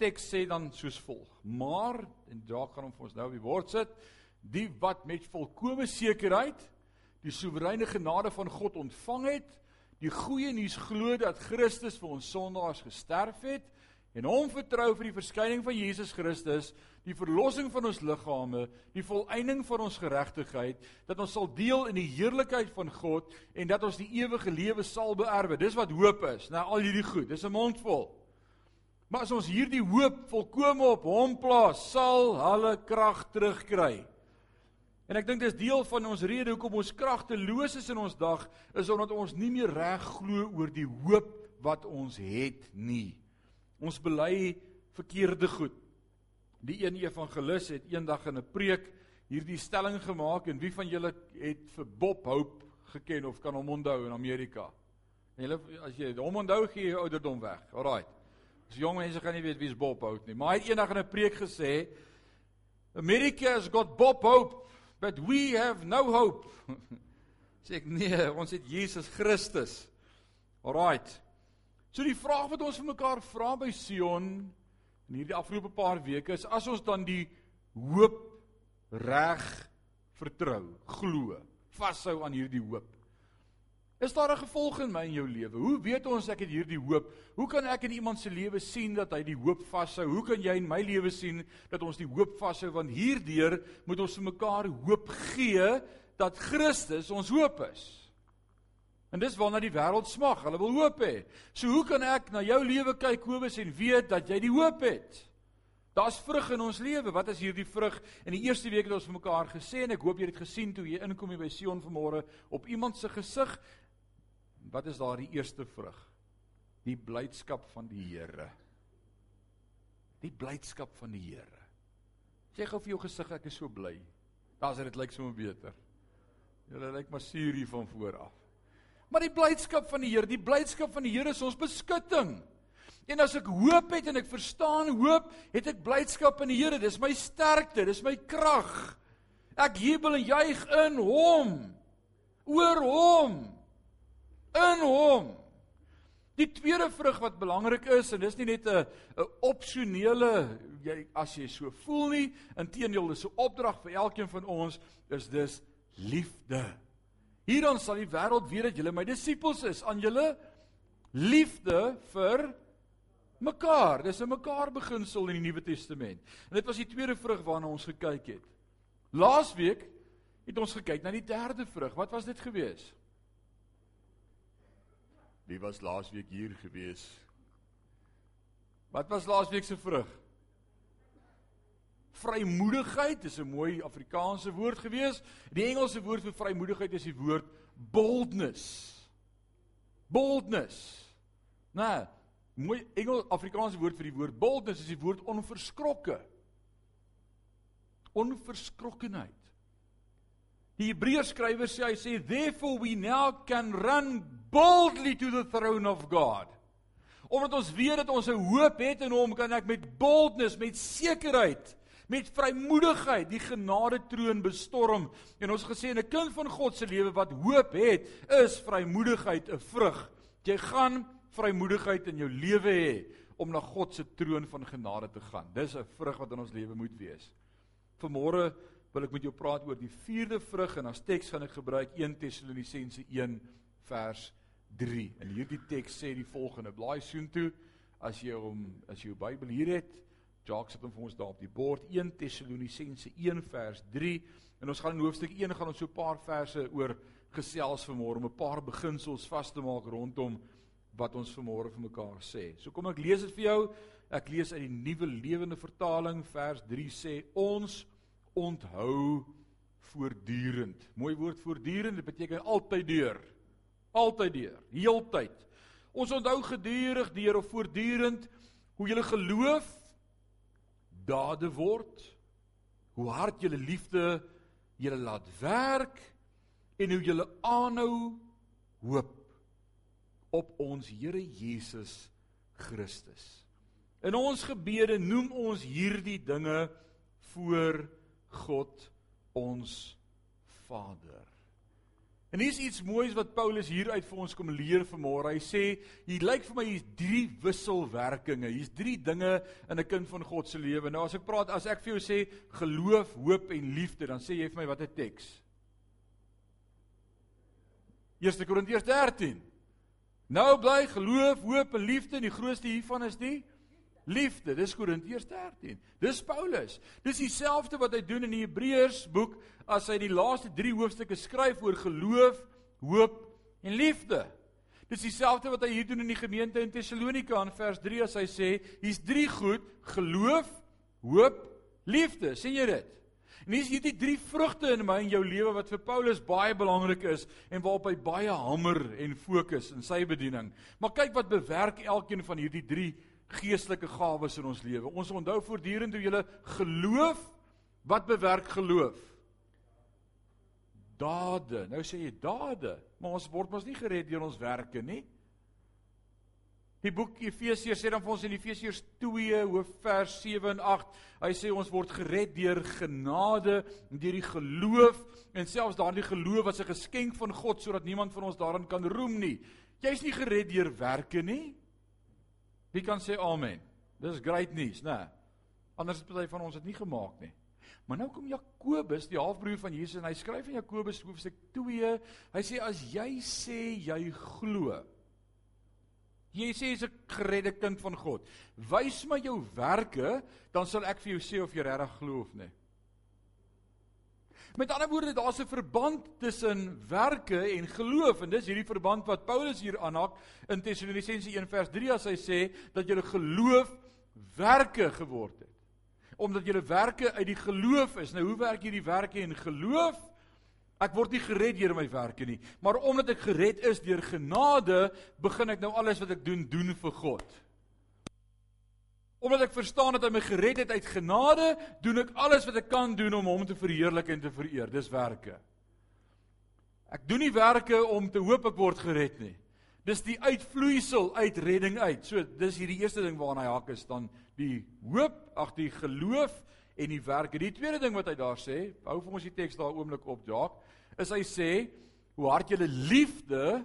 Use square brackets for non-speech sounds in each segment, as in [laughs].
teks sê dan soos volg: Maar en daar gaan hom vir ons nou op die bord sit, die wat met volkomme sekerheid die soewereine genade van God ontvang het, die goeie nuus glo dat Christus vir ons sondaars gesterf het en hom vertrou vir die verskyning van Jesus Christus, die verlossing van ons liggame, die volëinding van ons geregtigheid, dat ons sal deel in die heerlikheid van God en dat ons die ewige lewe sal beerwe. Dis wat hoop is. Nou al hierdie goed, dis 'n mondvol. Maar as ons hierdie hoop volkome op hom plaas, sal hulle krag terugkry. En ek dink dis deel van ons rede hoekom ons kragteloos is in ons dag, is omdat ons nie meer reg glo oor die hoop wat ons het nie. Ons bely verkeerde goed. Die een evangelis het eendag in 'n preek hierdie stelling gemaak en wie van julle het vir Bob Hope geken of kan hom onthou in Amerika? En julle as jy hom onthou gee jy ouderdom weg. Alraai. As jong mense gaan nie weet wie's Bob Hope nie, maar hy het eendag in 'n preek gesê America has got Bob Hope but we have no hope. [laughs] Sê ek nee, ons het Jesus Christus. Alraight. So die vraag wat ons vir mekaar vra by Sion in hierdie afgelope paar weke is as ons dan die hoop reg vertrou, glo, vashou aan hierdie hoop. Is daar 'n gevolg in my en jou lewe? Hoe weet ons ek het hierdie hoop? Hoe kan ek in iemand se lewe sien dat hy die hoop vashou? Hoe kan jy in my lewe sien dat ons die hoop vashou? Want hierdeur moet ons vir mekaar hoop gee dat Christus ons hoop is. En dis waarna die wêreld smag. Hulle wil hoop hê. So hoe kan ek na jou lewe kyk Kobus en weet dat jy die hoop het? Daar's vrug in ons lewe. Wat is hierdie vrug? In die eerste week het ons vir mekaar gesê en ek hoop jy het dit gesien toe jy inkom hier by Sion vanmôre op iemand se gesig Wat is daar die eerste vrug? Die blydskap van die Here. Die blydskap van die Here. Sê gou vir jou gesig ek is so bly. Daar's dit lyk sommer beter. Julle lyk maar suur hier van voor af. Maar die blydskap van die Here, die blydskap van die Here is ons beskutting. En as ek hoop het en ek verstaan hoop, het ek blydskap in die Here. Dis my sterkte, dis my krag. Ek jubel en juig in Hom. Oor Hom in hom. Die tweede vrug wat belangrik is en dis nie net 'n 'n opsionele jy as jy so voel nie, inteendeel dis 'n opdrag vir elkeen van ons is dis liefde. Hierdan sal die wêreld weet dat julle my disippels is aan julle liefde vir mekaar. Dis 'n mekaar beginsel in die Nuwe Testament. En dit was die tweede vrug waarna ons gekyk het. Laasweek het ons gekyk na die derde vrug. Wat was dit geweest? Wie was laasweek hier gewees? Wat was laasweek se vrug? Vrymoedigheid is 'n mooi Afrikaanse woord gewees. Die Engelse woord vir vrymoedigheid is die woord boldness. Boldness. Nou, mooi Engels Afrikaanse woord vir die woord boldness is die woord onverskrokke. Onverskrokkenheid. Die Hebreërs skrywer sê hy sê therefore we now can run boldly to the throne of God. Omdat ons weet dat ons 'n hoop het in hom, kan ek met boldness, met sekerheid, met vrymoedigheid die genade troon bestorm. En ons gesê 'n kind van God se lewe wat hoop het, is vrymoedigheid 'n vrug. Jy gaan vrymoedigheid in jou lewe hê om na God se troon van genade te gaan. Dis 'n vrug wat in ons lewe moet wees. Vanmôre wil ek met jou praat oor die vierde vrug en as teks gaan ek gebruik 1 Tessalonisense 1 vers 3. En hierdie teks sê die volgende: Blaai soontoe as jy hom as jy jou Bybel hier het. Jacques het hom vir ons daar op die bord 1 Tessalonisense 1 vers 3. En ons gaan in hoofstuk 1 gaan ons so 'n paar verse oor gesels vanmôre om 'n paar beginsels vas te maak rondom wat ons vanmôre vir mekaar sê. So kom ek lees dit vir jou. Ek lees uit die Nuwe Lewende Vertaling vers 3 sê ons onthou voortdurend. Mooi woord voortdurend, dit beteken altyd deur. Altyd deur, heeltyd. Ons onthou gedurig deur of voortdurend hoe julle geloof dade word, hoe hard julle liefde julle laat werk en hoe julle aanhou hoop op ons Here Jesus Christus. In ons gebede noem ons hierdie dinge voor God ons Vader. En hier's iets moois wat Paulus hier uit vir ons kom leer vanmôre. Hy sê, hier lyk vir my hier's drie wisselwerkinge. Hier's drie dinge in 'n kind van God se lewe. Nou as ek praat, as ek vir jou sê geloof, hoop en liefde, dan sê jy vir my wat 'n teks. 1 Korintiërs 13. Nou bly geloof, hoop en liefde en die grootste hiervan is die liefde. Dis Korintiërs 13. Dis Paulus. Dis dieselfde wat hy doen in die Hebreërs boek as hy die laaste 3 hoofstukke skryf oor geloof, hoop en liefde. Dis dieselfde wat hy hier doen in die gemeente in Tessalonika in vers 3 as hy sê, hier's drie goed: geloof, hoop, liefde. sien jy dit? En hier's hierdie drie vrugte in my en jou lewe wat vir Paulus baie belangrik is en waarop hy baie hamer en fokus in sy bediening. Maar kyk wat bewerk elkeen van hierdie drie geestelike gawes in ons lewe. Ons onthou voortdurend hoe jy geloof wat bewerk geloof. Dade. Nou sê jy dade, maar ons word mos nie gered deur ons werke nie. Die boek Efesiërs sê dan vir ons in Efesiërs 2 hoof vers 7 en 8, hy sê ons word gered deur genade, deur die geloof en selfs daardie geloof as 'n geskenk van God sodat niemand van ons daarin kan roem nie. Jy's nie gered deur werke nie. Wie kan sê amen? Dis great news, né? Anders het party van ons dit nie gemaak nie. Maar nou kom Jakobus, die halfbroer van Jesus en hy skryf in Jakobus hoofstuk 2, hy sê as jy sê jy glo, jy sê jy's 'n geredde kind van God, wys my jou werke, dan sal ek vir jou sê of jy regtig glo of nie. Met ander woorde, daar's 'n verband tussen werke en geloof en dis hierdie verband wat Paulus hier aanhaak in Tessalonisense 1 vers 3 as hy sê dat julle geloof werke geword het. Omdat julle werke uit die geloof is. Nou hoe werk hierdie werke en geloof? Ek word nie gered deur my werke nie, maar omdat ek gered is deur genade, begin ek nou alles wat ek doen doen vir God. Omdat ek verstaan dat hy my gered het uit genade, doen ek alles wat ek kan doen om hom te verheerlik en te vereer. Dis werke. Ek doen nie werke om te hoop ek word gered nie. Dis die uitvloeisel uit redding uit. So dis hierdie eerste ding waarna hy hak is dan die hoop, ag die geloof en die werke. Die tweede ding wat hy daar sê, hou vir ons die teks daar oomblik op, Jacques, is hy sê hoe hard julle liefde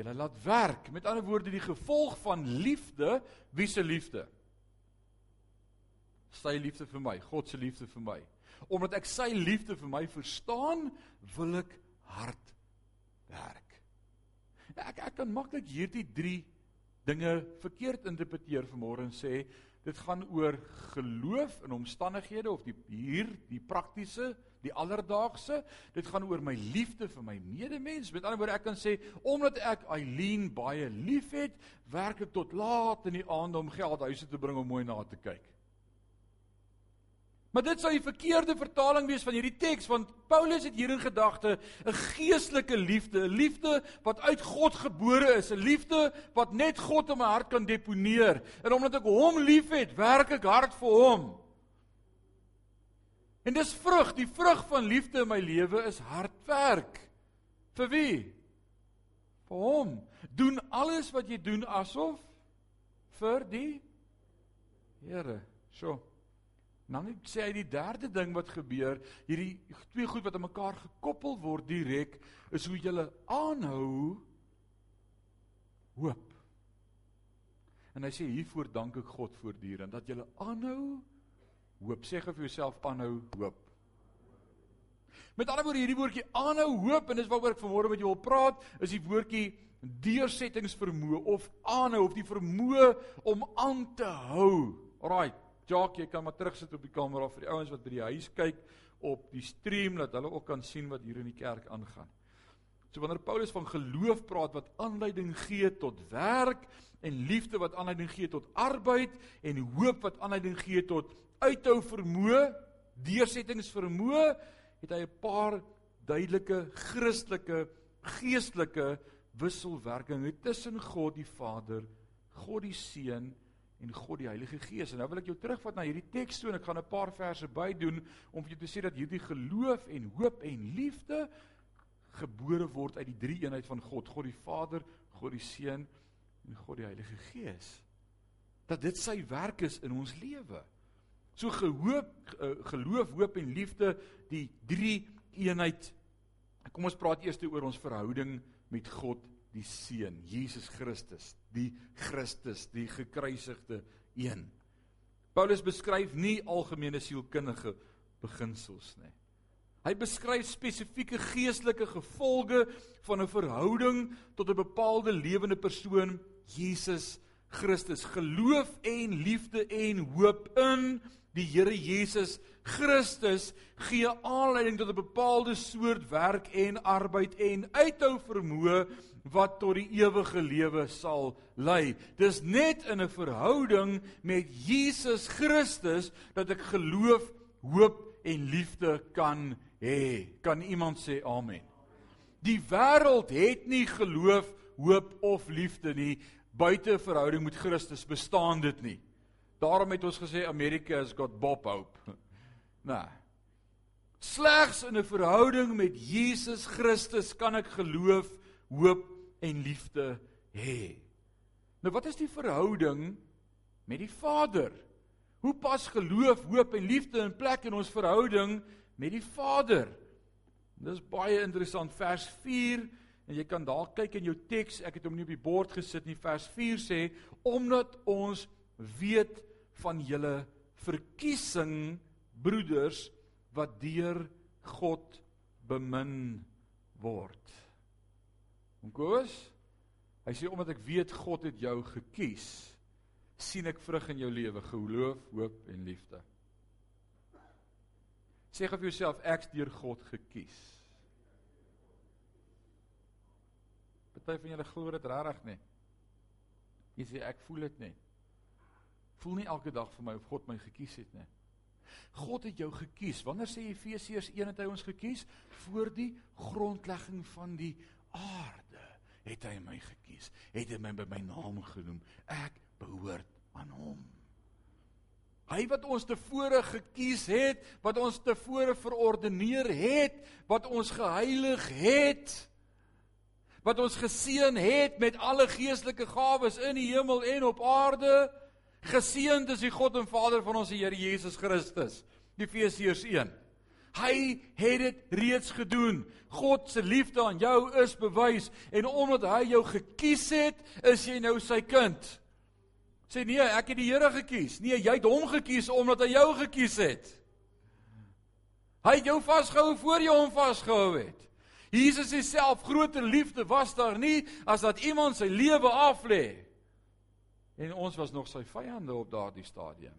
Julle laat werk. Met ander woorde die gevolg van liefde, wie se liefde? Sy liefde vir my, God se liefde vir my. Omdat ek sy liefde vir my verstaan, wil ek hard werk. Ek ek kan maklik hierdie 3 dinge verkeerd interpreteer vanmôre en sê dit gaan oor geloof in omstandighede of die hier die praktiese die alledaagse. Dit gaan oor my liefde vir my medemens. Met ander woorde ek kan sê omdat ek Eileen baie liefhet werk ek tot laat in die aand om geld huis toe te bring om mooi na te kyk Maar dit sou die verkeerde vertaling wees van hierdie teks want Paulus het hier in gedagte 'n geestelike liefde, 'n liefde wat uit God gebore is, 'n liefde wat net God in my hart kan deponeer. En omdat ek hom liefhet, werk ek hard vir hom. En dis vrug, die vrug van liefde in my lewe is hard werk. Vir wie? Vir hom. Doen alles wat jy doen asof vir die Here. Sjoe. Nou net sê hy die derde ding wat gebeur, hierdie twee goed wat aan mekaar gekoppel word direk, is hoe jy aanhou hoop. En hy sê hiervoor dank ek God voortdurend dat jy aanhou hoop. Sê gou vir jouself aanhou hoop. Met ander woorde hierdie woordjie aanhou hoop en dis waaroor ek vanmôre met jou wil praat, is die woordjie deursettingsvermoë of aanhou of die vermoë om aan te hou. Alraai. Jacques, jy kan maar terugsit op die kamera vir die ouens wat by die huis kyk op die stream dat hulle ook kan sien wat hier in die kerk aangaan. So wanneer Paulus van geloof praat wat aanleiding gee tot werk en liefde wat aanleiding gee tot arbeid en hoop wat aanleiding gee tot uithou vermoë, deursettingsvermoë, het hy 'n paar duidelike Christelike geestelike wisselwerkinge tussen God die Vader, God die Seun en God die Heilige Gees. En nou wil ek jou terugvat na hierdie teks toe en ek gaan 'n paar verse bydoen om vir jou te sê dat hierdie geloof en hoop en liefde gebore word uit die drie eenheid van God, God die Vader, God die Seun en God die Heilige Gees. Dat dit sy werk is in ons lewe. So gehoop geloof, hoop en liefde, die drie eenheid Kom ons praat eers oor ons verhouding met God die Seun, Jesus Christus, die Christus, die gekruisigde een. Paulus beskryf nie algemene sielkundige beginsels nie. Hy beskryf spesifieke geestelike gevolge van 'n verhouding tot 'n bepaalde lewende persoon, Jesus Christus. Geloof en liefde en hoop in die Here Jesus Christus gee aanleiding tot 'n bepaalde soort werk en arbeid en uithou vermoë wat tot die ewige lewe sal lei. Dis net in 'n verhouding met Jesus Christus dat ek geloof, hoop en liefde kan hê. Kan iemand sê amen? Die wêreld het nie geloof, hoop of liefde nie buite verhouding met Christus bestaan dit nie. Daarom het ons gesê Amerika has got Bob Hope. [laughs] Nee. Slegs in 'n verhouding met Jesus Christus kan ek geloof, hoop en liefde hê. Nou wat is die verhouding met die Vader? Hoe pas geloof, hoop en liefde in plek in ons verhouding met die Vader? Dis baie interessant vers 4 en jy kan daar kyk in jou teks, ek het hom nie op die bord gesit nie. Vers 4 sê omdat ons weet van julle verkiesing broeders wat deur God bemin word. En Koos, hy sê omdat ek weet God het jou gekies, sien ek vrug in jou lewe, geloof, hoop en liefde. Sê gou vir jouself ek's deur God gekies. Party van julle glo dit regtig nie. Jy sê ek voel dit nie voel nie elke dag vir my of God my gekies het nie. God het jou gekies. Wanneer sê Efesiërs 1 het hy ons gekies voor die grondlegging van die aarde het hy my gekies. Het hy my by my naam genoem. Ek behoort aan hom. Hy wat ons tevore gekies het, wat ons tevore verordeneer het, wat ons geheilig het, wat ons geseën het met alle geestelike gawes in die hemel en op aarde, Geseënd is die God en Vader van ons Here Jesus Christus. Efesiërs 1. Hy het dit reeds gedoen. God se liefde aan jou is bewys en omdat hy jou gekies het, is jy nou sy kind. Sê nee, ek het die Here gekies. Nee, jy het hom gekies omdat hy jou gekies het. Hy het jou vasgehou voor jy hom vasgehou het. Jesus self groter liefde was daar nie as dat iemand sy lewe aflê. En ons was nog sy vyande op daardie stadium.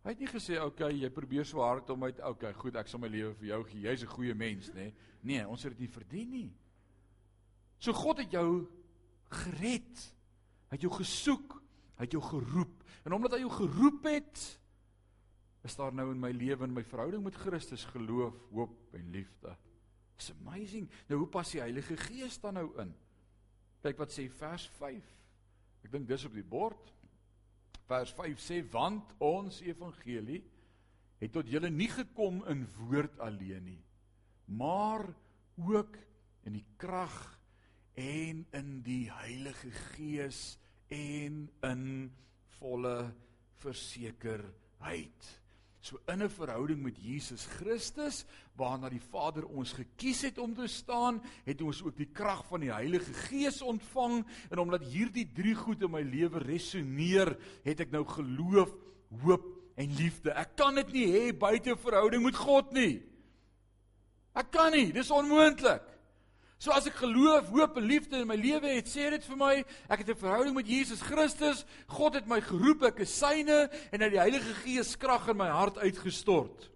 Hy het nie gesê, "Oké, okay, jy probeer so hard om uit, oké, okay, goed, ek sal my lewe vir jou gee. Jy's 'n goeie mens, nê?" Nee. ons het dit nie verdien nie. So God het jou gered. Hy het jou gesoek, hy het jou geroep. En omdat hy jou geroep het, is daar nou in my lewe en my verhouding met Christus geloof, hoop en liefde. It's amazing. Nou hoe pas die Heilige Gees dan nou in? Kyk wat sê vers 5. Ek dink dis op die bord. Vers 5 sê want ons evangelie het tot julle nie gekom in woord alleen nie, maar ook in die krag en in die Heilige Gees en in volle versekerheid. So in 'n verhouding met Jesus Christus waarna die Vader ons gekies het om te staan, het ons ook die krag van die Heilige Gees ontvang en omdat hierdie drie goed in my lewe resoneer, het ek nou geloof, hoop en liefde. Ek kan dit nie hê buite verhouding met God nie. Ek kan nie, dis onmoontlik. So as ek geloof, hoop en liefde in my lewe het, sê dit vir my, ek het 'n verhouding met Jesus Christus. God het my geroep, ek is syne en hy die Heilige Gees krag in my hart uitgestort.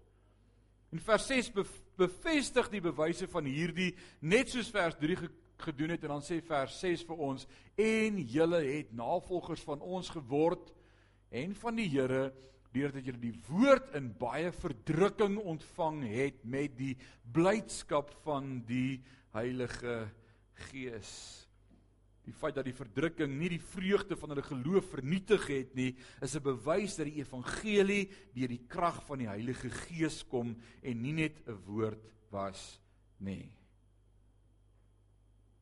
In vers 6 bevestig die bewyse van hierdie net soos vers 3 gedoen het en dan sê vers 6 vir ons en julle het navolgers van ons geword en van die Here deurdat julle die woord in baie verdrukking ontvang het met die blydskap van die Heilige Gees. Die feit dat die verdrukking nie die vreugde van hulle geloof vernietig het nie, is 'n bewys dat die evangelie deur die krag van die Heilige Gees kom en nie net 'n woord was nie.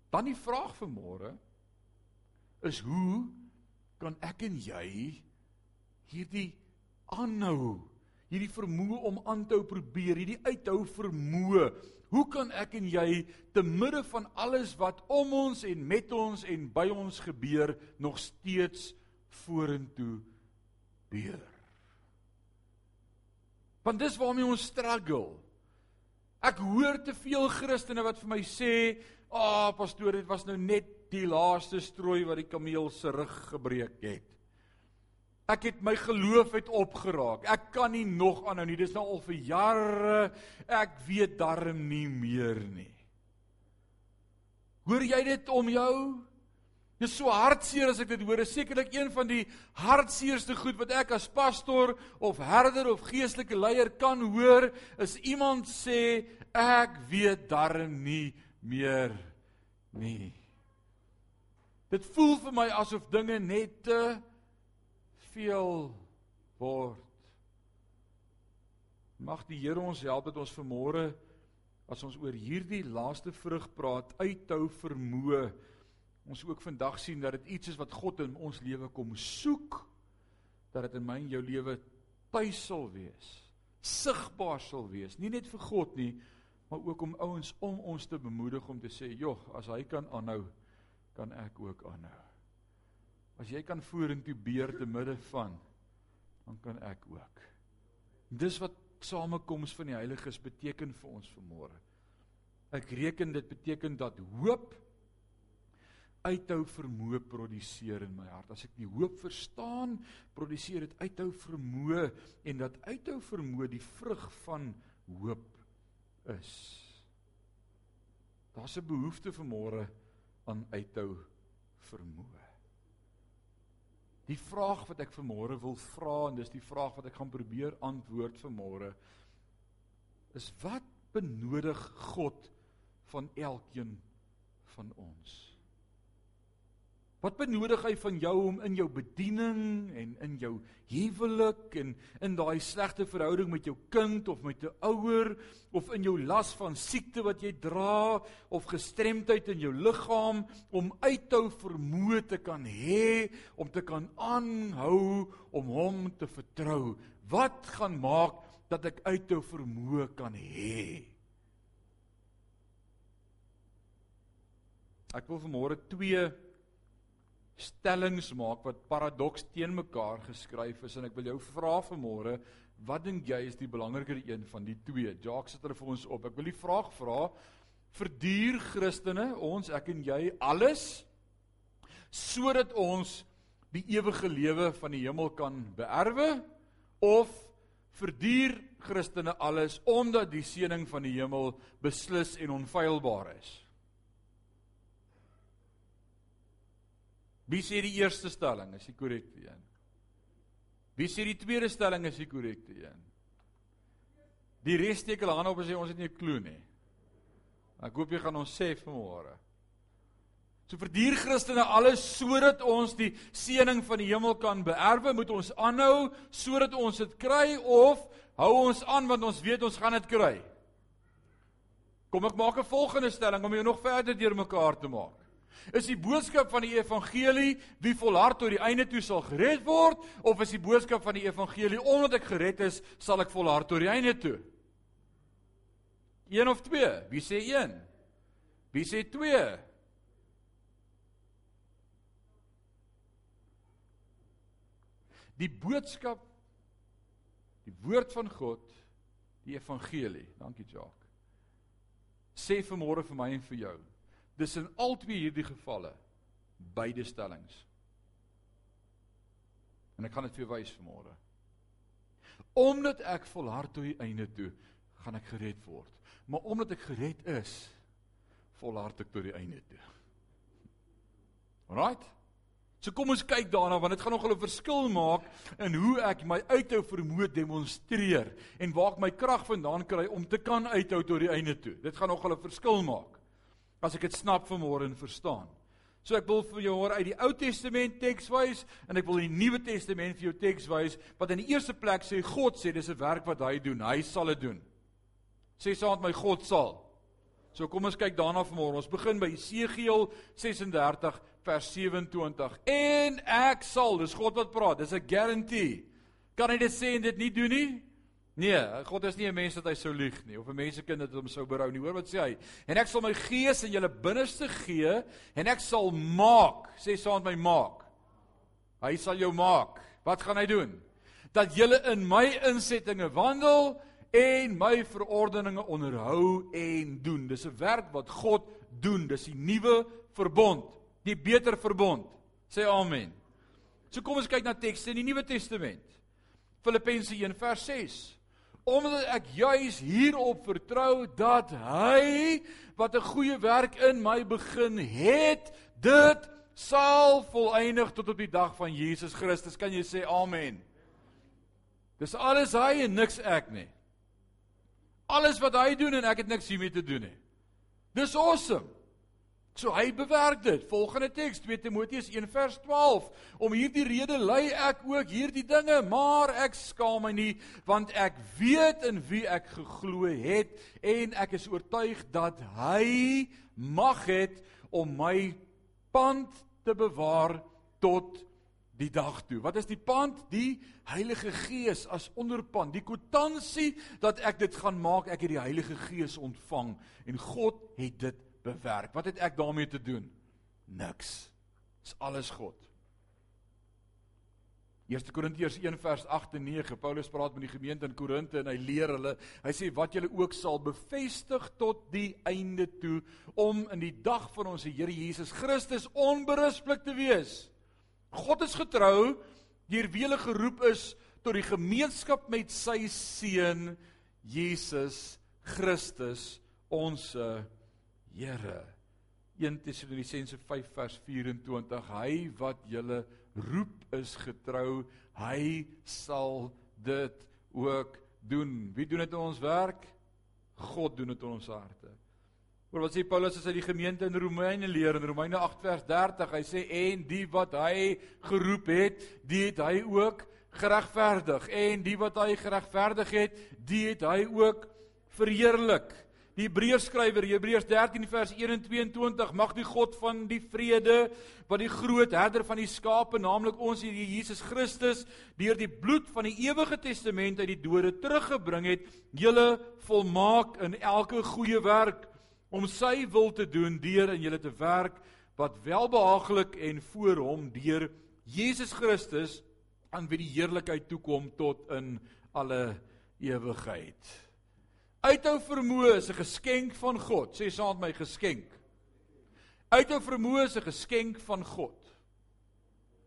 Dan die vraag vir môre is hoe kan ek en jy hierdie aanhou hierdie vermoë om aan te hou probeer, hierdie uithou vermoë. Hoe kan ek en jy te midde van alles wat om ons en met ons en by ons gebeur nog steeds vorentoe beer? Want dis waarmee ons struggle. Ek hoor te veel Christene wat vir my sê, "Ag, oh, pastoor, dit was nou net die laaste strooi wat die kameel se rug gebreek het." Ek het my geloof het opgeraak. Ek kan nie nog aanhou nie. Dis nou al vir jare. Ek weet darm nie meer nie. Hoor jy dit om jou? Dit is so hartseer as ek dit hoor. Dit is sekerlik een van die hartseerste goed wat ek as pastor of herder of geestelike leier kan hoor, is iemand sê ek weet darm nie meer nie. Dit voel vir my asof dinge net te uh, veel word. Mag die Here ons help dat ons vermôre as ons oor hierdie laaste vrug praat, uithou vermoë, ons ook vandag sien dat dit iets is wat God in ons lewe kom soek, dat dit in my en jou lewe tuis sal wees, sigbaar sal wees, nie net vir God nie, maar ook om ouens om ons te bemoedig om te sê, "Jog, as hy kan aanhou, kan ek ook aanhou." As jy kan vorentoe beer te midde van dan kan ek ook. Dis wat samekoms van die heiliges beteken vir ons vanmôre. Ek reken dit beteken dat hoop uithou vermoë produseer in my hart. As ek die hoop verstaan, produseer dit uithou vermoë en dat uithou vermoë die vrug van hoop is. Daar's 'n behoefte vanmôre aan uithou vermoë. Die vraag wat ek vanmôre wil vra en dis die vraag wat ek gaan probeer antwoord vanmôre is wat benodig God van elkeen van ons? Wat benodig hy van jou om in jou bediening en in jou huwelik en in daai slegte verhouding met jou kind of met 'n ouer of in jou las van siekte wat jy dra of gestremdheid in jou liggaam om uithou vermoë te kan hê om te kan aanhou om hom te vertrou. Wat gaan maak dat ek uithou vermoë kan hê? Ek wil vanmôre twee stellings maak wat paradoks teen mekaar geskryf is en ek wil jou vra vanmôre wat dink jy is die belangriker een van die twee? Jacques sit hulle vir ons op. Ek wil die vraag vra verduur Christene ons ek en jy alles sodat ons die ewige lewe van die hemel kan beerwe of verduur Christene alles omdat die seëning van die hemel beslis en onfeilbaar is? Wie sê die eerste stelling is die korrekte een? Wie sê die tweede stelling is die korrekte een? Die res steek hulle hande op en sê ons het nie 'n klou nie. Ek hoop jy gaan ons sê vanmôre. So verduur Christene alles sodat ons die seëning van die hemel kan beerwe, moet ons aanhou sodat ons dit kry of hou ons aan want ons weet ons gaan dit kry. Kom ek maak 'n volgende stelling om jou nog verder deurmekaar te maak. Is die boodskap van die evangelie wie volhard tot die einde toe sal gered word of is die boodskap van die evangelie omdat ek gered is, sal ek volhard tot die einde toe? Een of twee? Wie sê een? Wie sê twee? Die boodskap die woord van God, die evangelie. Dankie Jacques. Sê vanmôre vir my en vir jou Dis in al twee hierdie gevalle beide stellings. En ek gaan dit vir wys vanmôre. Omdat ek volhard tot die einde toe, gaan ek gered word. Maar omdat ek gered is, volhard ek tot die einde toe. Alraight? So kom ons kyk daarna want dit gaan nogal 'n verskil maak in hoe ek my uithou vermoë demonstreer en waar ek my krag vandaan kry om te kan uithou tot die einde toe. Dit gaan nogal 'n verskil maak as ek dit snap vanmôre en verstaan. So ek wil vir jou hoor uit die Ou Testament teks wys en ek wil die Nuwe Testament vir jou teks wys wat in die eerste plek sê God sê dis 'n werk wat hy doen. Hy sal dit doen. Sê saam met my God sal. So kom ons kyk daarna vanmôre. Ons begin by Esegiel 36 vers 27. En ek sal, dis God wat praat. Dis 'n guarantee. Kan hy dit sê en dit nie doen nie? Nee, God is nie 'n mens wat hy sou lieg nie of 'n mensekind wat hom sou berou nie. Hoor wat sê hy? En ek sal my gees in julle binneste gee en ek sal maak, sê met my maak. Hy sal jou maak. Wat gaan hy doen? Dat julle in my insettinge wandel en my verordeninge onderhou en doen. Dis 'n werk wat God doen. Dis die nuwe verbond, die beter verbond. Sê amen. So kom ons kyk na tekste in die Nuwe Testament. Filippense 1 vers 6. Omdat ek juis hierop vertrou dat hy wat 'n goeie werk in my begin het, dit sal volëindig tot op die dag van Jesus Christus. Kan jy sê amen? Dis alles hy en niks ek nie. Alles wat hy doen en ek het niks hiermee te doen nie. Dis awesome. So hy bewerk dit. Volgende teks 2 Timoteus 1 vers 12. Om hierdie rede ly ek ook hierdie dinge, maar ek skaam my nie want ek weet in wie ek geglo het en ek is oortuig dat hy mag het om my pand te bewaar tot die dag toe. Wat is die pand? Die Heilige Gees as onderpand. Die kwitansie dat ek dit gaan maak, ek het die Heilige Gees ontvang en God het dit bewerk. Wat het ek daarmee te doen? Niks. Dis alles God. 1 Korintiërs 1 vers 8 en 9. Paulus praat met die gemeente in Korinte en hy leer hulle. Hy sê wat julle ook sal bevestig tot die einde toe om in die dag van ons Here Jesus Christus onberispelik te wees. God is getrou deur wie hulle geroep is tot die gemeenskap met sy seun Jesus Christus ons Here. 1 Tessalonisense 5 vers 24 Hy wat julle roep is getrou, hy sal dit ook doen. Wie doen dit in ons werk? God doen dit in ons harte. Oor wat sê Paulus as hy die gemeente in Romeine leer in Romeine 8 vers 30, hy sê en die wat hy geroep het, die het hy ook geregverdig en die wat hy geregverdig het, die het hy ook verheerlik. Die Hebreërs skrywer, Hebreërs 13 vers 1 en 22, mag die God van die vrede wat die groot herder van die skape, naamlik ons hier Jesus Christus, deur die bloed van die ewige testament uit die dode teruggebring het, julle volmaak in elke goeie werk om sy wil te doen deur in julle te werk wat welbehaaglik en voor hom deur Jesus Christus aan wie die heerlikheid toekom tot in alle ewigheid. Uithou vermoë is 'n geskenk van God. Sê saam met my geskenk. Uithou vermoë is 'n geskenk van God.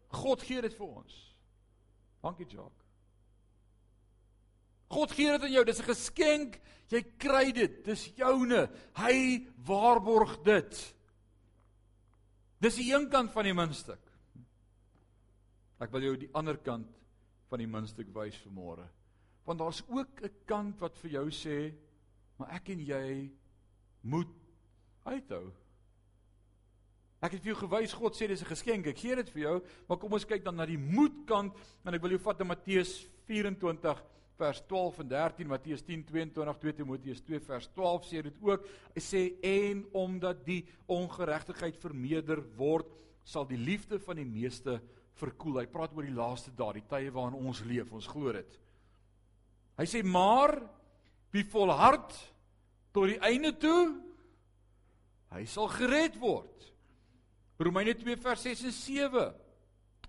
God gee dit vir ons. Dankie Jacques. God gee dit aan jou. Dis 'n geskenk. Jy kry dit. Dis joune. Hy waarborg dit. Dis die een kant van die muntstuk. Ek wil jou die ander kant van die muntstuk wys vanmôre. Want daar's ook 'n kant wat vir jou sê Maar ek en jy moet uithou. Ek het vir jou gewys God sê dis 'n geskenk. Ek gee dit vir jou, maar kom ons kyk dan na die moedkant en ek wil jou vat na Matteus 24 vers 12 en 13 Matteus 10:22 2 Timoteus 2 vers 12 sê dit ook. Hy sê en omdat die ongeregtigheid vermeerder word, sal die liefde van die meeste verkoel. Hy praat oor die laaste dae, die tye waarin ons leef. Ons glo dit. Hy sê maar wie volhard tot die einde toe, hy sal gered word. Romeine 2 vers 6 en 7.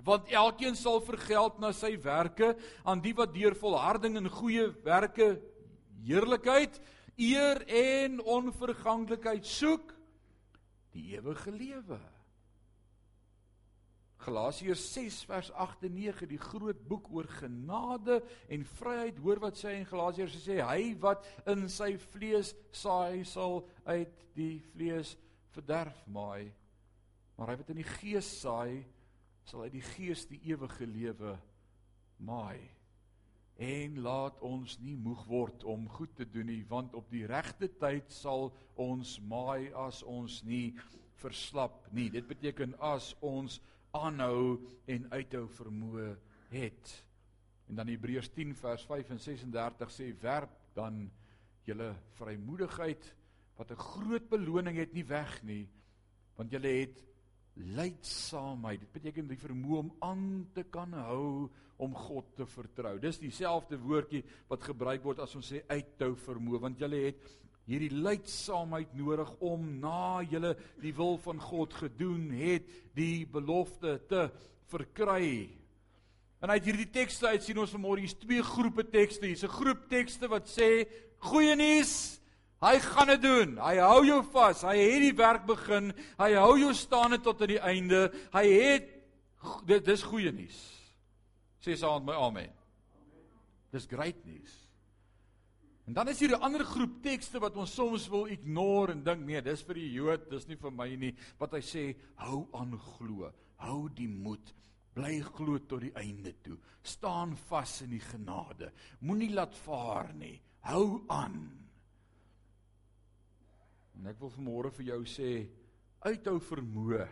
Want elkeen sal vergeld na sy werke aan die wat deur volharding in goeie werke heerlikheid, eer en onverganklikheid soek, die ewige lewe. Galasiërs 6 vers 8 en 9, die groot boek oor genade en vryheid. Hoor wat sê in Galasiërs sê hy wat in sy vlees saai sal uit die vlees verderf maai. Maar hy wat in die gees saai sal uit die gees die ewige lewe maai. En laat ons nie moeg word om goed te doen nie, want op die regte tyd sal ons maai as ons nie verslap nie. Dit beteken as ons aanhou en uithou vermoë het. En dan Hebreërs 10 vers 5 en 36 sê werp dan julle vrymoedigheid wat 'n groot beloning het nie weg nie want julle het lydsaamheid. Dit beteken die vermoë om aan te kan hou om God te vertrou. Dis dieselfde woordjie wat gebruik word as ons sê uithou vermoë, want jy het hierdie lydsaamheid nodig om na jy die wil van God gedoen het, die belofte te verkry. En uit hierdie tekste uit sien ons vanmôre hier's twee groepe tekste. Hier's 'n groep tekste wat sê goeie nuus, Hy gaan dit doen. Hy hou jou vas. Hy het die werk begin. Hy hou jou staande tot aan die einde. Hy het dit dis goeie nuus. Sê saam met my amen. Dis great nuus. En dan is hier 'n ander groep tekste wat ons soms wil ignore en dink nee, dis vir die Jood, dis nie vir my nie. Wat hy sê, hou aan glo. Hou die moed. Bly glo tot die einde toe. Staan vas in die genade. Moenie laat vaar nie. Hou aan. En ek wil vanmôre vir jou sê uithou vermoë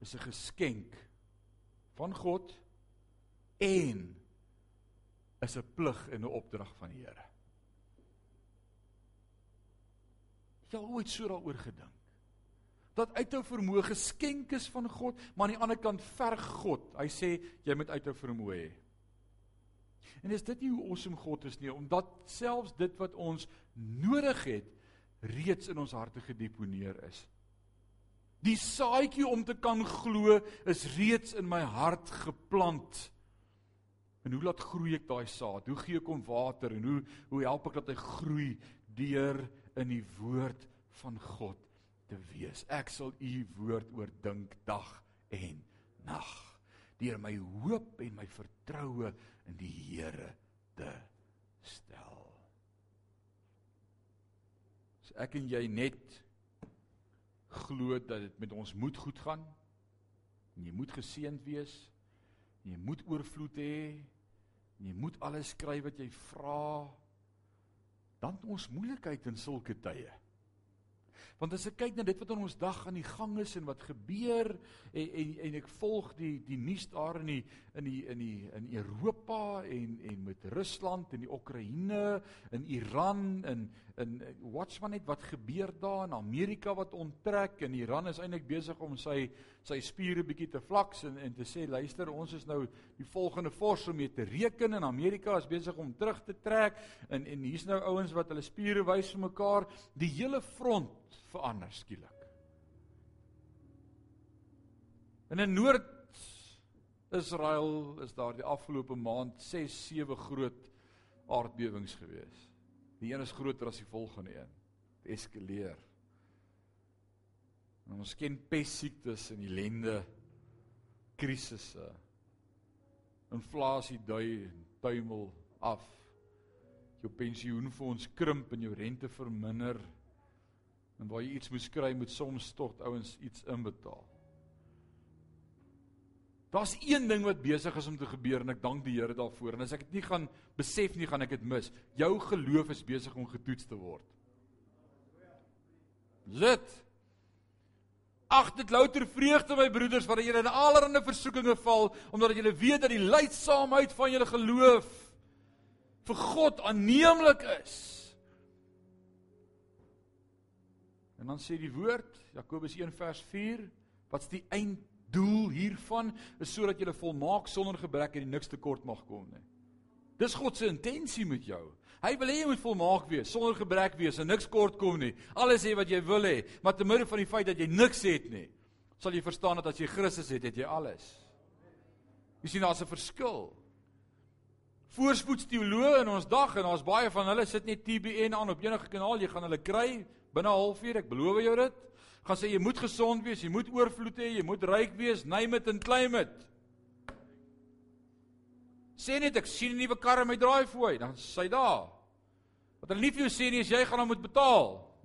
is 'n geskenk van God en is 'n plig en 'n opdrag van die Here. Jy het ooit so daaroor gedink dat uithou vermoë geskenk is van God, maar aan die ander kant verg God. Hy sê jy moet uithou vermoë hê. En is dit nie hoe awesome God is nie, omdat selfs dit wat ons nodig het, reeds in ons harte gedeponeer is. Die saadjie om te kan glo is reeds in my hart geplant. En hoe laat groei ek daai saad? Hoe gee ek hom water en hoe hoe help ek dat hy groei deur in die woord van God te wees? Ek sal u woord oordink dag en nag deur my hoop en my vertroue in die Here te stel ek en jy net glo dat dit met ons moet goed gaan. En jy moet geseënd wees. Jy moet oorvloed hê. Jy moet alles kry wat jy vra. Dan ons moeilikheid in sulke tye. Want as ek kyk na dit wat in ons dag aan die gang is en wat gebeur en en, en ek volg die die nuus daar in die in die in die in Europa en en met Rusland en die Oekraïne en Iran en in watch maar net wat gebeur daar in Amerika wat onttrek en Iran is eintlik besig om sy sy spiere bietjie te flaks en en te sê luister ons is nou die volgende fors om mee te reken en Amerika is besig om terug te trek en en hier's nou ouens wat hulle spiere wys vir mekaar. Die hele front verander skielik. In Noord Israel is daar die afgelope maand 6 7 groot aardbewings gewees. Die een is groter as die volgende een. Dit eskaleer. En ons ken pessiektes en ellende, krisisse. Inflasie dui en tuimel af. Jou pensioenfonds krimp en jou rente verminder. En waar jy iets moet kry, moet soms tot ouens iets inbetaal. Daar's een ding wat besig is om te gebeur en ek dank die Here daarvoor. En as ek dit nie gaan besef nie, gaan ek dit mis. Jou geloof is besig om getoets te word. Dit Ag dit louter vreugde my broeders wanneer julle in allerlei versoekinge val omdat julle weet dat die lydsaamheid van julle geloof vir God aanneemlik is. En dan sê die woord, Jakobus 1 vers 4, wat's die einddoel hiervan is sodat jy volmaak sonder gebrek en niks tekort mag kom nie. Dis God se intensie met jou. Hy wil hê jy moet volmaak wees, sonder gebrek wees en niks kort kom nie. Alles hê wat jy wil hê, maar te midde van die feit dat jy niks het nie, sal jy verstaan dat as jy Christus het, het jy alles. Jy sien daar's 'n verskil. Voorspoedsteoloë in ons dag en ons baie van hulle sit net TBN aan op enige kanaal, jy gaan hulle kry binne 'n halfuur, ek beloof jou dit. Gaan sê jy moet gesond wees, jy moet oorvloed hê, jy moet ryk wees, name it and claim it. Sê net ek sien 'n nuwe kar in my draaifooi, dan sê hy daar. Wat hulle nie vir jou sê nie is jy gaan hom moet betaal. [laughs]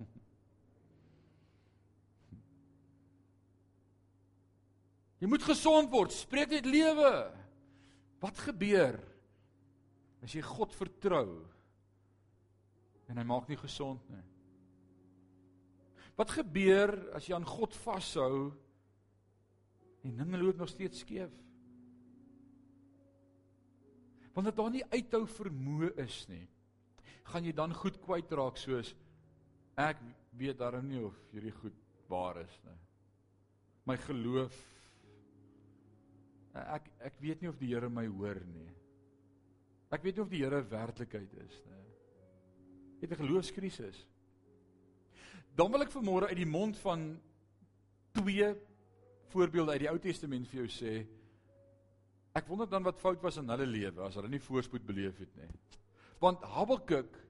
Jy moet gesond word, spreek net lewe. Wat gebeur as jy God vertrou en hy maak nie gesond nie? Wat gebeur as jy aan God vashou en dinge loop nog steeds skeef? Wanneer daar nie uithou vermoë is nie, gaan jy dan goed kwytraak soos ek weet daarom nie of hierdie goed waar is nie. my geloof ek ek weet nie of die Here my hoor nie. Ek weet nie of die Here werklikheid is nie. Het 'n geloofskrisis. Dan wil ek vanmôre uit die mond van twee voorbeelde uit die Ou Testament vir jou sê. Ek wonder dan wat fout was in hulle lewe as hulle nie voorspoed beleef het nie. Want Habakuk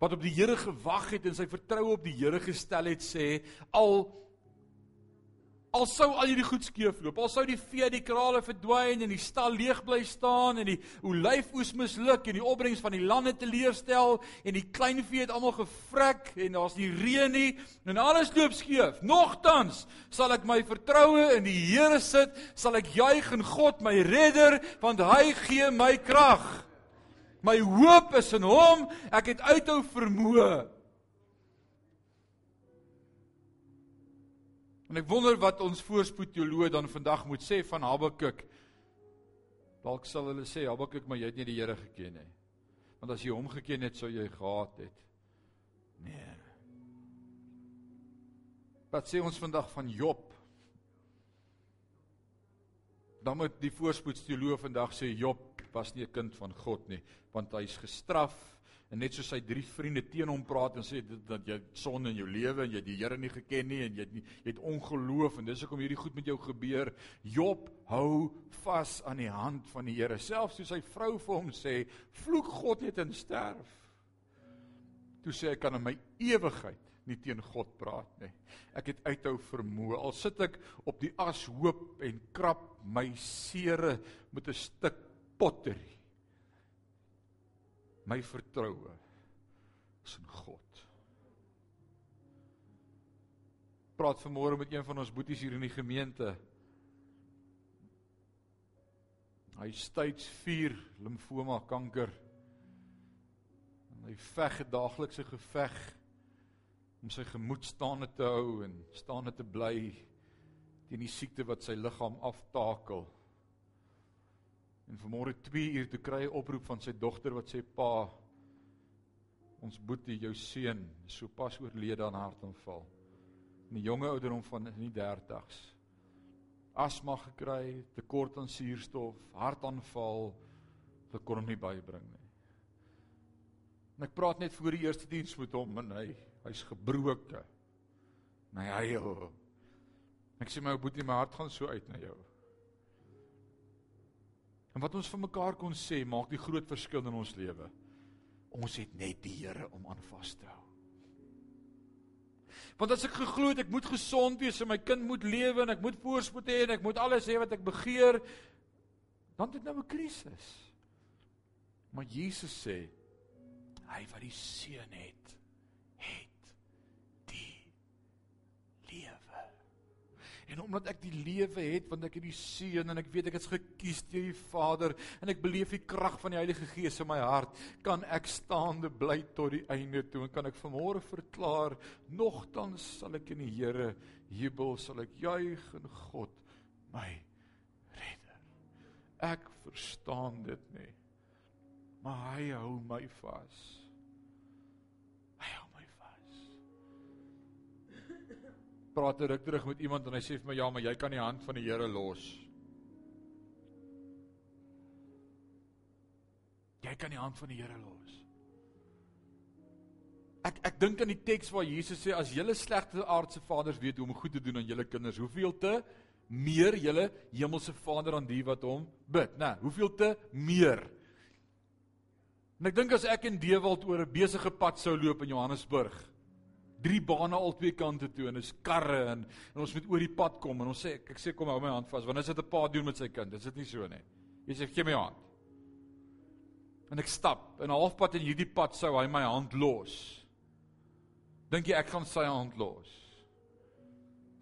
wat op die Here gewag het en sy vertroue op die Here gestel het sê al Al sou al hierdie goed skeefloop, al sou die vee die krale verdwyn en die stal leeg bly staan en die olyfoes misluk en die opbrengs van die lande teleurstel en die kleinvee het almal gevrek en daar's nie reën nie en alles loop skeef. Nogtans sal ek my vertroue in die Here sit, sal ek juig in God my redder want hy gee my krag. My hoop is in hom, ek het uithou vermoë. En ek wonder wat ons voorspoed teoloog dan vandag moet sê van Habakuk. Dalk sal hulle sê Habakuk, maar jy het nie die Here geken nie. Want as jy hom geken het, sou jy gehaat het. Nee. Wat sê ons vandag van Job? Dan moet die voorspoedsteoloog vandag sê Job was nie 'n kind van God nie, want hy's gestraf en net soos sy drie vriende teen hom praat en sê dat jy sonde in jou lewe en jy die Here nie geken nie en jy het nie jy het ongeloof en dis hoekom hierdie goed met jou gebeur. Job hou vas aan die hand van die Here. Selfs toe sy vrou vir hom sê, "Vloek God net en sterf." Toe sê ek kan in my ewigheid nie teen God praat nie. Ek het uithou vermoë. Al sit ek op die as hoop en krap my sere met 'n stuk pottery my vertroue is in God. Praat vanmôre met een van ons boeties hier in die gemeente. Hy stage 4 limfoma kanker. En hy veg 'n daaglikse geveg om sy gemoed staande te hou en staande te bly teen die siekte wat sy liggaam aftakel. En vanmôre 2 uur toe kry hy oproep van sy dogter wat sê pa ons boetie jou seun is so pas oorlede aan hartaanval. 'n Jonge ouderdom van in die 30s. Asma gekry, tekort aan suurstof, hartaanval, wat kon hom nie bybring nie. En ek praat net voor die eerste diens met hom en hy hy's gebroke. My huil. Ek sê my boetie my hart gaan so uit na jou. En wat ons vir mekaar kon sê, maak die groot verskil in ons lewe. Ons het net die Here om aan vas te hou. Want as ek geglo het ek moet gesond wees en my kind moet lewe en ek moet voorspoed hê en ek moet alles hê wat ek begeer, dan het nou 'n krisis. Maar Jesus sê hy wat die seun het, En omdat ek die lewe het, want ek het die seun en ek weet ek is gekies deur die Vader en ek beleef die krag van die Heilige Gees in my hart, kan ek staande bly tot die einde toe en kan ek vanmôre verklaar, nogtans sal ek in die Here jubel, sal ek juig in God, my redder. Ek verstaan dit nie. Maar hy hou my vas. Praat 'n ruk terug met iemand en hy sê vir my ja, maar jy kan die hand van die Here los. Jy kan die hand van die Here los. Ek ek dink aan die teks waar Jesus sê as julle slegte aardse vaders weet hoe om goed te doen aan julle kinders, hoeveel te meer julle hemelse Vader aan die wat hom bid, né? Hoeveel te meer. En ek dink as ek in Dewald oor 'n besige pad sou loop in Johannesburg, drie bane al twee kante toe en is karre en, en ons moet oor die pad kom en ons sê ek, ek sê kom hou my hand vas want as dit 'n pa doen met sy kind? Is dit nie so nie? Jy sê gee my hand. En ek stap en halfpad in hierdie pad sou hy my hand los. Dink jy ek gaan sy hand los?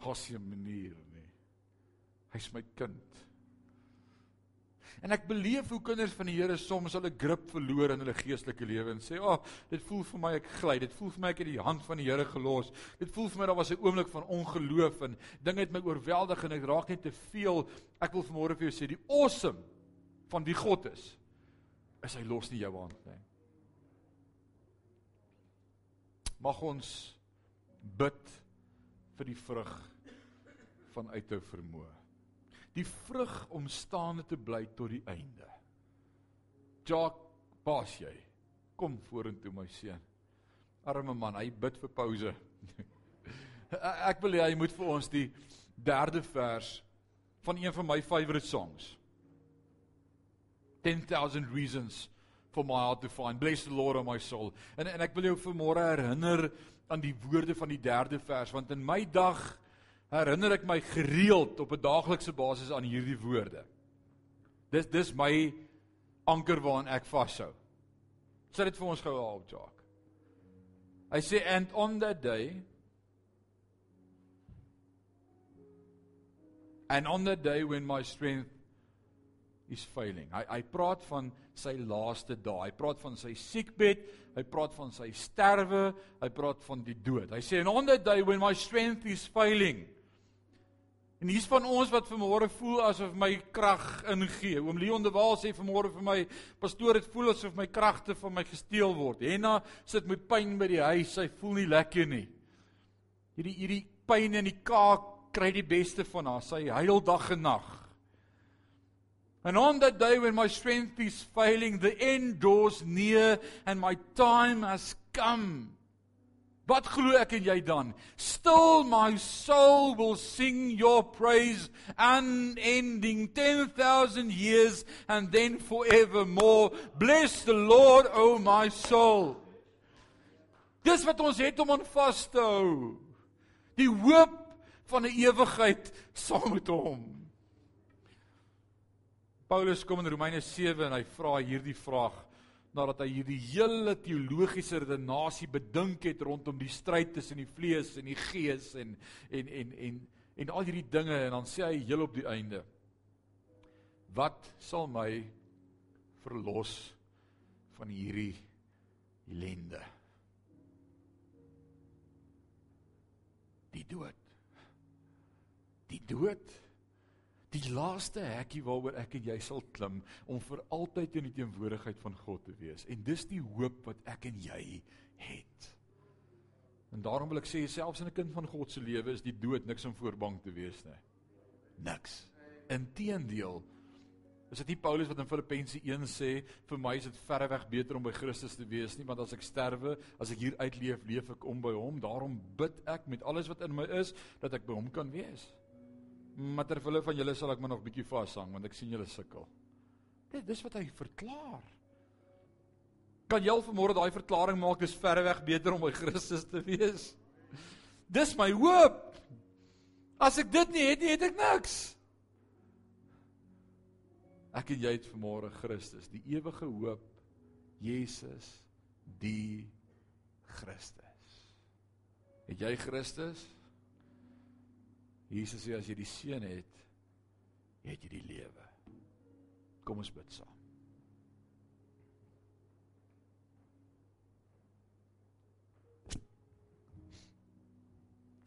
Hos jy manier nie. Hy's my kind En ek beleef hoe kinders van die Here soms hulle grip verloor in hulle geestelike lewe en sê, "Ag, oh, dit voel vir my ek gly. Dit voel vir my ek het die hand van die Here gelos. Dit voel vir my daar was 'n oomblik van ongeloof en dinge het my oorweldig en ek raak net te veel. Ek wil vanmôre vir jou sê, die awesome van wie God is, is hy los nie jou hand nie. Mag ons bid vir die vrug van uithou vermoë. Die vrug om staande te bly tot die einde. Jock, pas jy. Kom vorentoe my seun. Arme man, hy bid vir pouse. [laughs] Ek wil hê hy moet vir ons die derde vers van een van my favourite songs. 10000 reasons for my heart to find bless the lord of my soul. En en ek wil jou vanmôre herinner aan die woorde van die derde vers want in my dag herinner ek my gereeld op 'n daaglikse basis aan hierdie woorde. Dis dis my anker waaraan ek vashou. Sit dit vir ons gou op, Jacques. I say and on that day and on that day when my strength is failing. Hy hy praat van sy laaste dae. Hy praat van sy siekbed, hy praat van sy sterwe, hy praat van die dood. Hy sê and on that day when my strength is failing En hier's van ons wat vanmôre voel asof my krag ingee. Oom Leon de Waal sê vanmôre vir my, pastoor, dit voel asof my kragte van my gesteel word. Henna sit met pyn by die huis, sy voel nie lekker nie. Hierdie hierdie pyn in die kaak kry die beste van haar. Sy huil dag en nag. And on that day when my strength is failing, the end draws near and my time has come. Wat glo ek en jy dan? Still my soul will sing your praise unending 10000 years and then forevermore. Bless the Lord, O oh my soul. Dis wat ons het om aan vas te hou. Die hoop van 'n ewigheid saam met hom. Paulus kom in Romeine 7 en hy vra hierdie vraag nadat hy hierdie hele teologiese redenasie bedink het rondom die stryd tussen die vlees en die gees en en en en en al hierdie dinge en dan sê hy heel op die einde wat sal my verlos van hierdie ellende? Die dood. Die dood die laaste hekkie waaroor ek en jy sal klim om vir altyd in die teenwoordigheid van God te wees. En dis die hoop wat ek en jy het. En daarom wil ek sê selfs in 'n kind van God se lewe is die dood niks om voorbang te wees nie. Niks. Inteendeel Is dit nie Paulus wat in Filippense 1 sê vir my is dit verreweg beter om by Christus te wees nie want as ek sterwe, as ek hier uitleef, leef ek om by hom. Daarom bid ek met alles wat in my is dat ek by hom kan wees. Maar ter wille van julle sal ek maar nog bietjie vashang want ek sien julle sukkel. Dit dis wat hy verklaar. Kan jy al vanmôre daai verklaring maak dis verreweg beter om by Christus te wees? Dis my hoop. As ek dit nie het nie, het ek niks. Ek en jy het vanmôre Christus, die ewige hoop, Jesus, die Christus. Het jy Christus? Jesus sê as jy die seun het, het jy die lewe. Kom ons bid saam.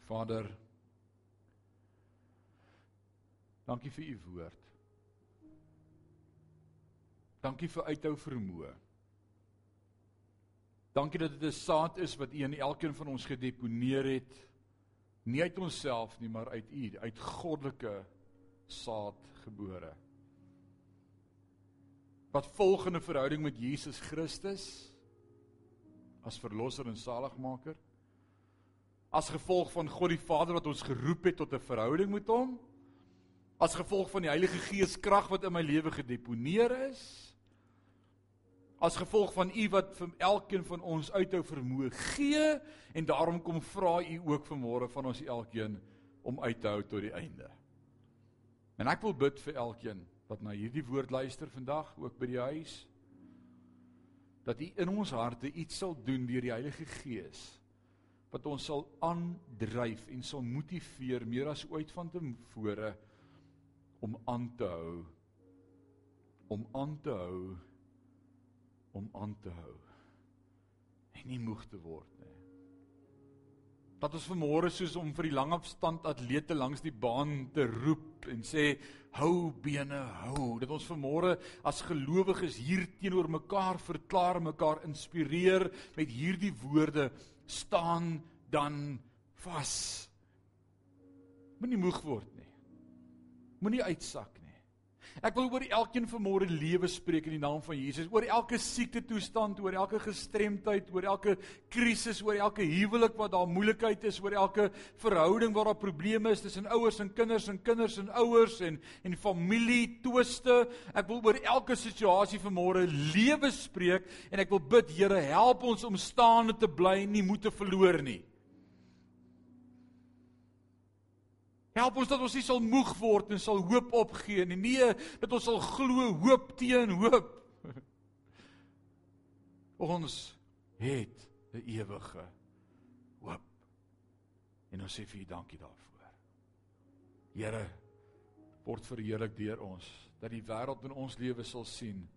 Vader, dankie vir u woord. Dankie vir uithou vermoë. Dankie dat dit 'n saad is wat u in elkeen van ons gedeponeer het nie uit onsself nie, maar uit U, uit goddelike saad gebore. Wat volgende verhouding met Jesus Christus as verlosser en saligmaker? As gevolg van God die Vader wat ons geroep het tot 'n verhouding met hom? As gevolg van die Heilige Gees krag wat in my lewe gedeponeer is? As gevolg van u wat vir elkeen van ons uithou vermoë gee en daarom kom vra u ook vanmôre van ons elkeen om uit te hou tot die einde. En ek wil bid vir elkeen wat na hierdie woord luister vandag ook by die huis dat u in ons harte iets sal doen deur die Heilige Gees wat ons sal aandryf en sal motiveer meer as ooit van tevore om aan te hou om aan te hou om aan te hou en nie moeg te word nie. Dat ons vanmôre soos om vir die langafstand atlete langs die baan te roep en sê hou bene hou dat ons vanmôre as gelowiges hier teenoor mekaar verklaar mekaar inspireer met hierdie woorde staan dan vas. Moenie moeg word nie. Moenie uitsak nie. Ek wil oor elkeen vanmôre lewe spreek in die naam van Jesus. Oor elke siekte toestand, oor elke gestremdheid, oor elke krisis, oor elke huwelik wat daar moeilikheid is, oor elke verhouding waar daar probleme is tussen ouers en kinders en kinders en ouers en en familie twiste. Ek wil oor elke situasie vanmôre lewe spreek en ek wil bid Here, help ons om staande te bly en nie moed te verloor nie. Help ons dat ons nie sal moeg word en sal hoop opgee nie. Nee, dat ons sal glo hoop teen hoop. [laughs] Ons het 'n ewige hoop. En ons sê vir U dankie daarvoor. Here, word verheerlik deur ons dat die wêreld in ons lewe sal sien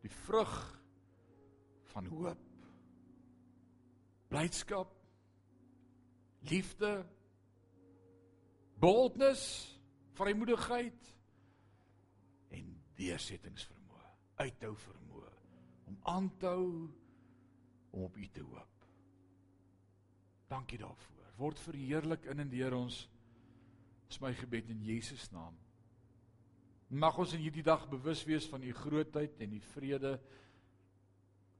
die vrug van hoop. Blydskap, liefde, boldness, vrymoedigheid en deursettingsvermoë, uithou vermoë om aan te hou om op U te hoop. Dankie daarvoor. Word verheerlik in en deur ons. Dis my gebed in Jesus naam. Mag ons in hierdie dag bewus wees van U grootheid en U vrede.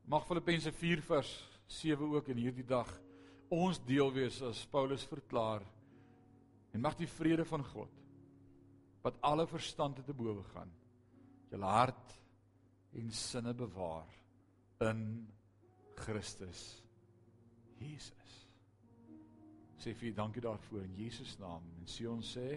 Mag Filippense 4 vers 7 ook in hierdie dag ons deel wees as Paulus verklaar En mag die vrede van God wat alle verstand te bowe gaan julle hart en sinne bewaar in Christus Jesus. Sê vir dankie daarvoor in Jesus naam en sê ons sê